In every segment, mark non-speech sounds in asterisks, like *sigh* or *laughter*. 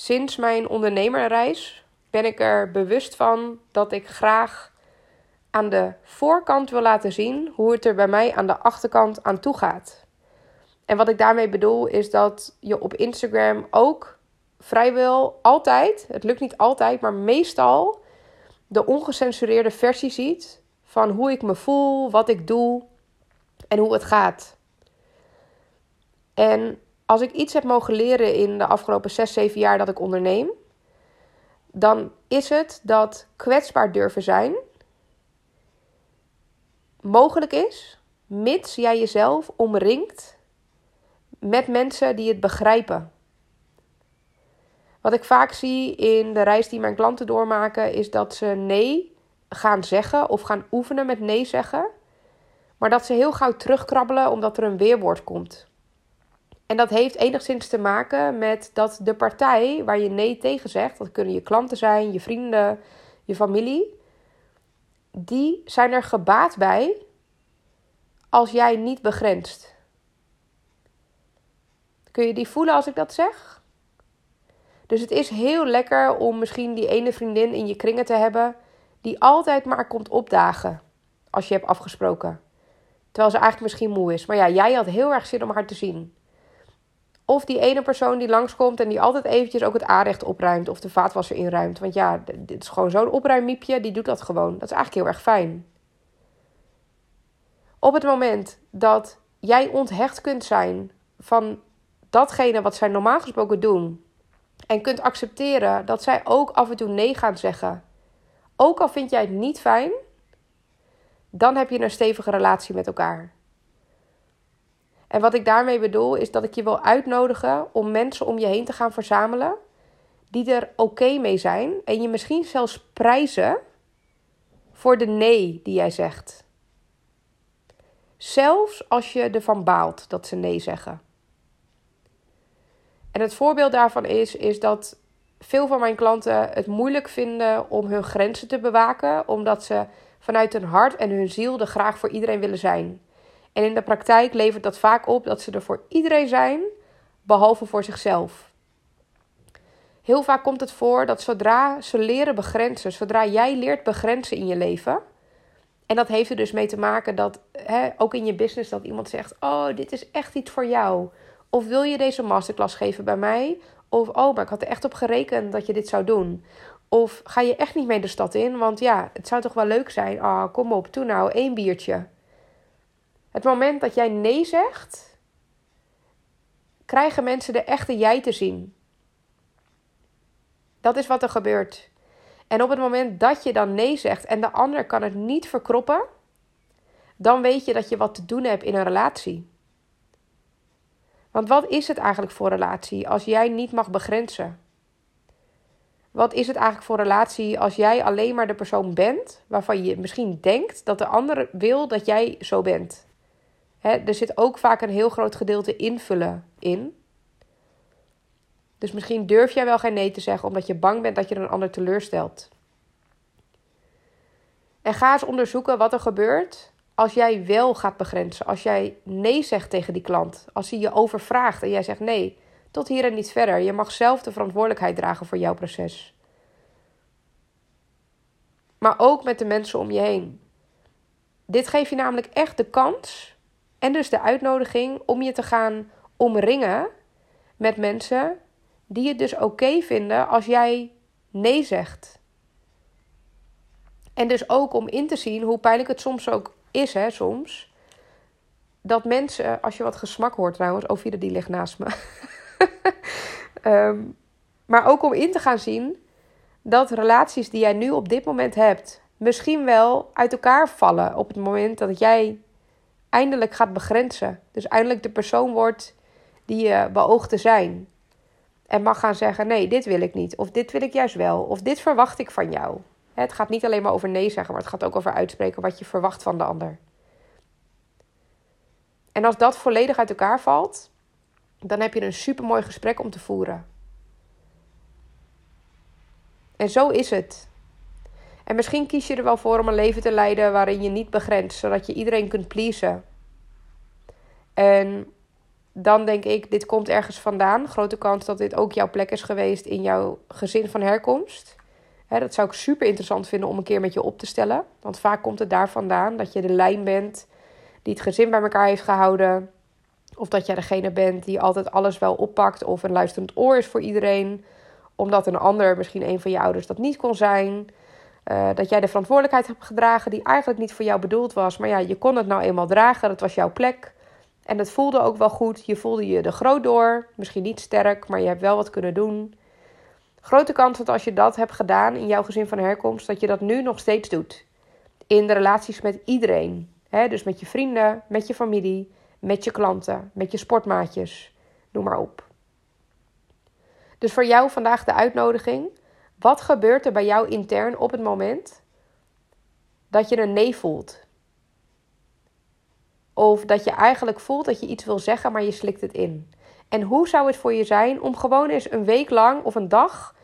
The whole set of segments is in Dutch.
sinds mijn ondernemerreis ben ik er bewust van dat ik graag aan de voorkant wil laten zien hoe het er bij mij aan de achterkant aan toe gaat. En wat ik daarmee bedoel is dat je op Instagram ook vrijwel altijd, het lukt niet altijd, maar meestal de ongecensureerde versie ziet van hoe ik me voel, wat ik doe en hoe het gaat. En als ik iets heb mogen leren in de afgelopen 6, 7 jaar dat ik onderneem, dan is het dat kwetsbaar durven zijn mogelijk is, mits jij jezelf omringt met mensen die het begrijpen. Wat ik vaak zie in de reis die mijn klanten doormaken, is dat ze nee gaan zeggen of gaan oefenen met nee zeggen, maar dat ze heel gauw terugkrabbelen omdat er een weerwoord komt. En dat heeft enigszins te maken met dat de partij waar je nee tegen zegt, dat kunnen je klanten zijn, je vrienden, je familie, die zijn er gebaat bij als jij niet begrenst. Kun je die voelen als ik dat zeg? Dus het is heel lekker om misschien die ene vriendin in je kringen te hebben die altijd maar komt opdagen als je hebt afgesproken. Terwijl ze eigenlijk misschien moe is. Maar ja, jij had heel erg zin om haar te zien. Of die ene persoon die langskomt en die altijd eventjes ook het aanrecht opruimt of de vaatwasser inruimt. Want ja, dit is gewoon zo'n opruimmiepje, die doet dat gewoon. Dat is eigenlijk heel erg fijn. Op het moment dat jij onthecht kunt zijn van datgene wat zij normaal gesproken doen. En kunt accepteren dat zij ook af en toe nee gaan zeggen. Ook al vind jij het niet fijn, dan heb je een stevige relatie met elkaar. En wat ik daarmee bedoel is dat ik je wil uitnodigen om mensen om je heen te gaan verzamelen die er oké mee zijn en je misschien zelfs prijzen voor de nee die jij zegt. Zelfs als je ervan baalt dat ze nee zeggen. En het voorbeeld daarvan is, is dat veel van mijn klanten het moeilijk vinden om hun grenzen te bewaken, omdat ze vanuit hun hart en hun ziel er graag voor iedereen willen zijn. En in de praktijk levert dat vaak op dat ze er voor iedereen zijn, behalve voor zichzelf. Heel vaak komt het voor dat zodra ze leren begrenzen, zodra jij leert begrenzen in je leven. En dat heeft er dus mee te maken dat hè, ook in je business dat iemand zegt: Oh, dit is echt iets voor jou. Of wil je deze masterclass geven bij mij? Of oh, maar ik had er echt op gerekend dat je dit zou doen. Of ga je echt niet mee de stad in? Want ja, het zou toch wel leuk zijn. Oh, kom op, doe nou één biertje. Het moment dat jij nee zegt, krijgen mensen de echte jij te zien. Dat is wat er gebeurt. En op het moment dat je dan nee zegt en de ander kan het niet verkroppen, dan weet je dat je wat te doen hebt in een relatie. Want wat is het eigenlijk voor relatie als jij niet mag begrenzen? Wat is het eigenlijk voor relatie als jij alleen maar de persoon bent waarvan je misschien denkt dat de ander wil dat jij zo bent? Er zit ook vaak een heel groot gedeelte invullen in. Dus misschien durf jij wel geen nee te zeggen omdat je bang bent dat je een ander teleurstelt. En ga eens onderzoeken wat er gebeurt als jij wel gaat begrenzen. Als jij nee zegt tegen die klant. Als hij je overvraagt en jij zegt nee, tot hier en niet verder. Je mag zelf de verantwoordelijkheid dragen voor jouw proces. Maar ook met de mensen om je heen. Dit geeft je namelijk echt de kans en dus de uitnodiging om je te gaan omringen met mensen die het dus oké vinden als jij nee zegt. En dus ook om in te zien hoe pijnlijk het soms ook is, hè, soms. Dat mensen, als je wat gesmak hoort trouwens, Ovide die ligt naast me. um, *laughs* maar ook om in te gaan zien dat relaties die jij nu op dit moment hebt, misschien wel uit elkaar vallen op het moment dat jij eindelijk gaat begrenzen. Dus eindelijk de persoon wordt die je beoogt te zijn. En mag gaan zeggen: nee, dit wil ik niet. Of dit wil ik juist wel. Of dit verwacht ik van jou. Het gaat niet alleen maar over nee zeggen, maar het gaat ook over uitspreken wat je verwacht van de ander. En als dat volledig uit elkaar valt, dan heb je een supermooi gesprek om te voeren. En zo is het. En misschien kies je er wel voor om een leven te leiden waarin je niet begrenst, zodat je iedereen kunt pleasen. En dan denk ik, dit komt ergens vandaan. Grote kans dat dit ook jouw plek is geweest in jouw gezin van herkomst. dat zou ik super interessant vinden om een keer met je op te stellen. Want vaak komt het daar vandaan dat je de lijn bent die het gezin bij elkaar heeft gehouden. Of dat jij degene bent die altijd alles wel oppakt of een luisterend oor is voor iedereen. Omdat een ander, misschien een van je ouders, dat niet kon zijn. Uh, dat jij de verantwoordelijkheid hebt gedragen die eigenlijk niet voor jou bedoeld was. Maar ja, je kon het nou eenmaal dragen. Dat was jouw plek. En het voelde ook wel goed. Je voelde je er groot door. Misschien niet sterk, maar je hebt wel wat kunnen doen. Grote kans dat als je dat hebt gedaan in jouw gezin van herkomst, dat je dat nu nog steeds doet. In de relaties met iedereen. Dus met je vrienden, met je familie, met je klanten, met je sportmaatjes. Noem maar op. Dus voor jou vandaag de uitnodiging. Wat gebeurt er bij jou intern op het moment dat je een nee voelt? Of dat je eigenlijk voelt dat je iets wil zeggen, maar je slikt het in. En hoe zou het voor je zijn om gewoon eens een week lang of een dag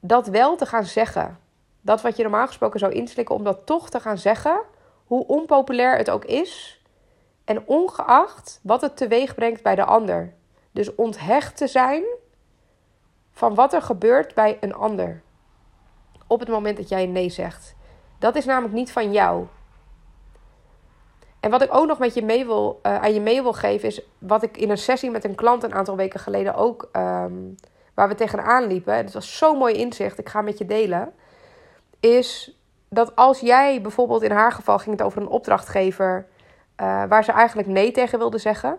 dat wel te gaan zeggen? Dat wat je normaal gesproken zou inslikken, om dat toch te gaan zeggen, hoe onpopulair het ook is. En ongeacht wat het teweeg brengt bij de ander. Dus onthecht te zijn van wat er gebeurt bij een ander. Op het moment dat jij nee zegt. Dat is namelijk niet van jou. En wat ik ook nog met je mee wil, uh, aan je mee wil geven, is wat ik in een sessie met een klant een aantal weken geleden ook, um, waar we tegenaan liepen. Het was zo'n mooi inzicht, ik ga met je delen. Is dat als jij bijvoorbeeld in haar geval ging het over een opdrachtgever uh, waar ze eigenlijk nee tegen wilde zeggen.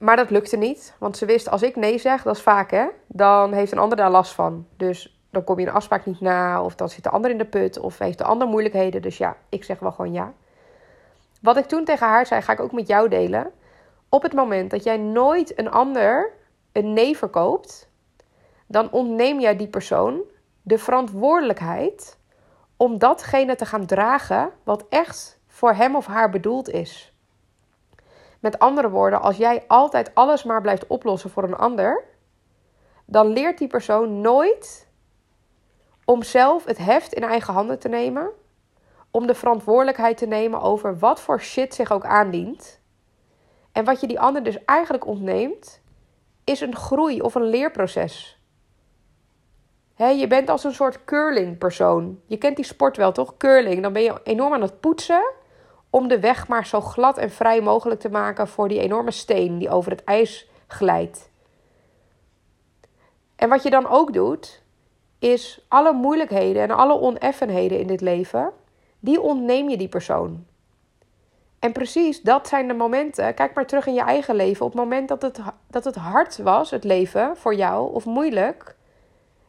Maar dat lukte niet, want ze wist als ik nee zeg, dat is vaak hè, dan heeft een ander daar last van. Dus dan kom je een afspraak niet na, of dan zit de ander in de put, of heeft de ander moeilijkheden. Dus ja, ik zeg wel gewoon ja. Wat ik toen tegen haar zei, ga ik ook met jou delen. Op het moment dat jij nooit een ander een nee verkoopt, dan ontneem jij die persoon de verantwoordelijkheid om datgene te gaan dragen wat echt voor hem of haar bedoeld is. Met andere woorden, als jij altijd alles maar blijft oplossen voor een ander, dan leert die persoon nooit om zelf het heft in eigen handen te nemen om de verantwoordelijkheid te nemen over wat voor shit zich ook aandient. En wat je die ander dus eigenlijk ontneemt, is een groei of een leerproces. je bent als een soort curling persoon. Je kent die sport wel, toch? Curling. Dan ben je enorm aan het poetsen om de weg maar zo glad en vrij mogelijk te maken voor die enorme steen die over het ijs glijdt. En wat je dan ook doet, is alle moeilijkheden en alle oneffenheden in dit leven die ontneem je die persoon. En precies dat zijn de momenten. Kijk maar terug in je eigen leven. Op het moment dat het, dat het hard was, het leven voor jou, of moeilijk,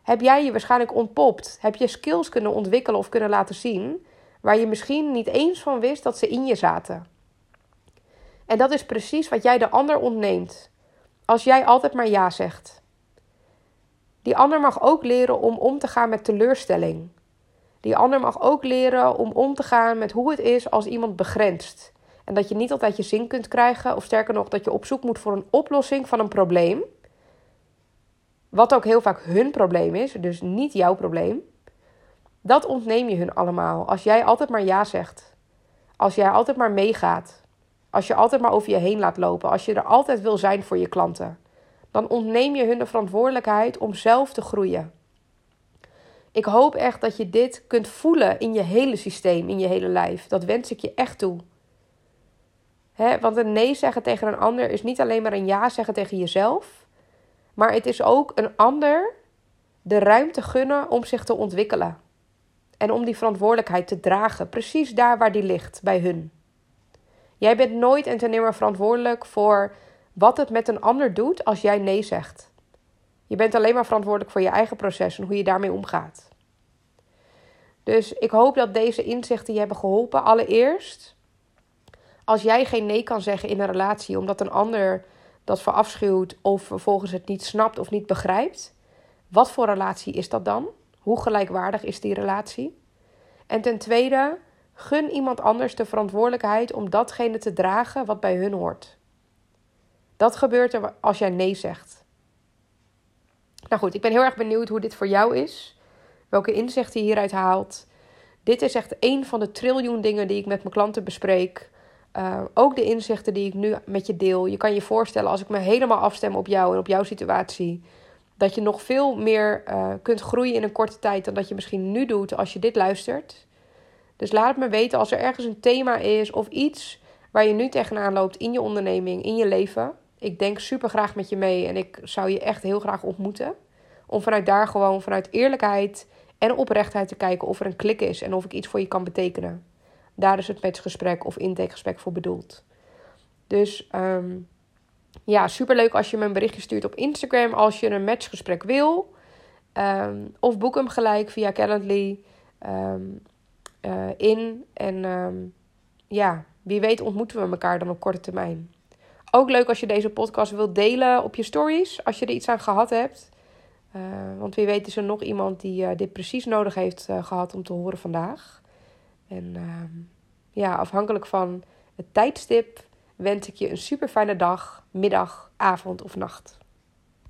heb jij je waarschijnlijk ontpopt. Heb je skills kunnen ontwikkelen of kunnen laten zien, waar je misschien niet eens van wist dat ze in je zaten. En dat is precies wat jij de ander ontneemt. Als jij altijd maar ja zegt. Die ander mag ook leren om om te gaan met teleurstelling. Die ander mag ook leren om om te gaan met hoe het is als iemand begrenst. En dat je niet altijd je zin kunt krijgen, of sterker nog, dat je op zoek moet voor een oplossing van een probleem. Wat ook heel vaak hun probleem is, dus niet jouw probleem. Dat ontneem je hun allemaal. Als jij altijd maar ja zegt. Als jij altijd maar meegaat. Als je altijd maar over je heen laat lopen. Als je er altijd wil zijn voor je klanten. Dan ontneem je hun de verantwoordelijkheid om zelf te groeien. Ik hoop echt dat je dit kunt voelen in je hele systeem, in je hele lijf. Dat wens ik je echt toe. want een nee zeggen tegen een ander is niet alleen maar een ja zeggen tegen jezelf, maar het is ook een ander de ruimte gunnen om zich te ontwikkelen. En om die verantwoordelijkheid te dragen, precies daar waar die ligt, bij hun. Jij bent nooit en ten nimmer verantwoordelijk voor wat het met een ander doet als jij nee zegt. Je bent alleen maar verantwoordelijk voor je eigen proces en hoe je daarmee omgaat. Dus ik hoop dat deze inzichten je hebben geholpen. Allereerst, als jij geen nee kan zeggen in een relatie omdat een ander dat verafschuwt of vervolgens het niet snapt of niet begrijpt, wat voor relatie is dat dan? Hoe gelijkwaardig is die relatie? En ten tweede, gun iemand anders de verantwoordelijkheid om datgene te dragen wat bij hun hoort. Dat gebeurt er als jij nee zegt. Nou goed, ik ben heel erg benieuwd hoe dit voor jou is. Welke inzichten je hieruit haalt. Dit is echt een van de triljoen dingen die ik met mijn klanten bespreek. Uh, ook de inzichten die ik nu met je deel. Je kan je voorstellen als ik me helemaal afstem op jou en op jouw situatie. Dat je nog veel meer uh, kunt groeien in een korte tijd dan dat je misschien nu doet als je dit luistert. Dus laat me weten als er ergens een thema is of iets waar je nu tegenaan loopt in je onderneming, in je leven. Ik denk super graag met je mee en ik zou je echt heel graag ontmoeten. Om vanuit daar gewoon, vanuit eerlijkheid en oprechtheid te kijken of er een klik is en of ik iets voor je kan betekenen. Daar is het matchgesprek of intakegesprek voor bedoeld. Dus um, ja, superleuk als je me een berichtje stuurt op Instagram als je een matchgesprek wil. Um, of boek hem gelijk via Calendly um, uh, in. En ja, wie weet ontmoeten we elkaar dan op korte termijn. Ook leuk als je deze podcast wilt delen op je stories, als je er iets aan gehad hebt. Uh, want wie weet is er nog iemand die uh, dit precies nodig heeft gehad om te horen vandaag. En ehm, ja, afhankelijk van het tijdstip wens ik je een super fijne dag, middag, avond of nacht.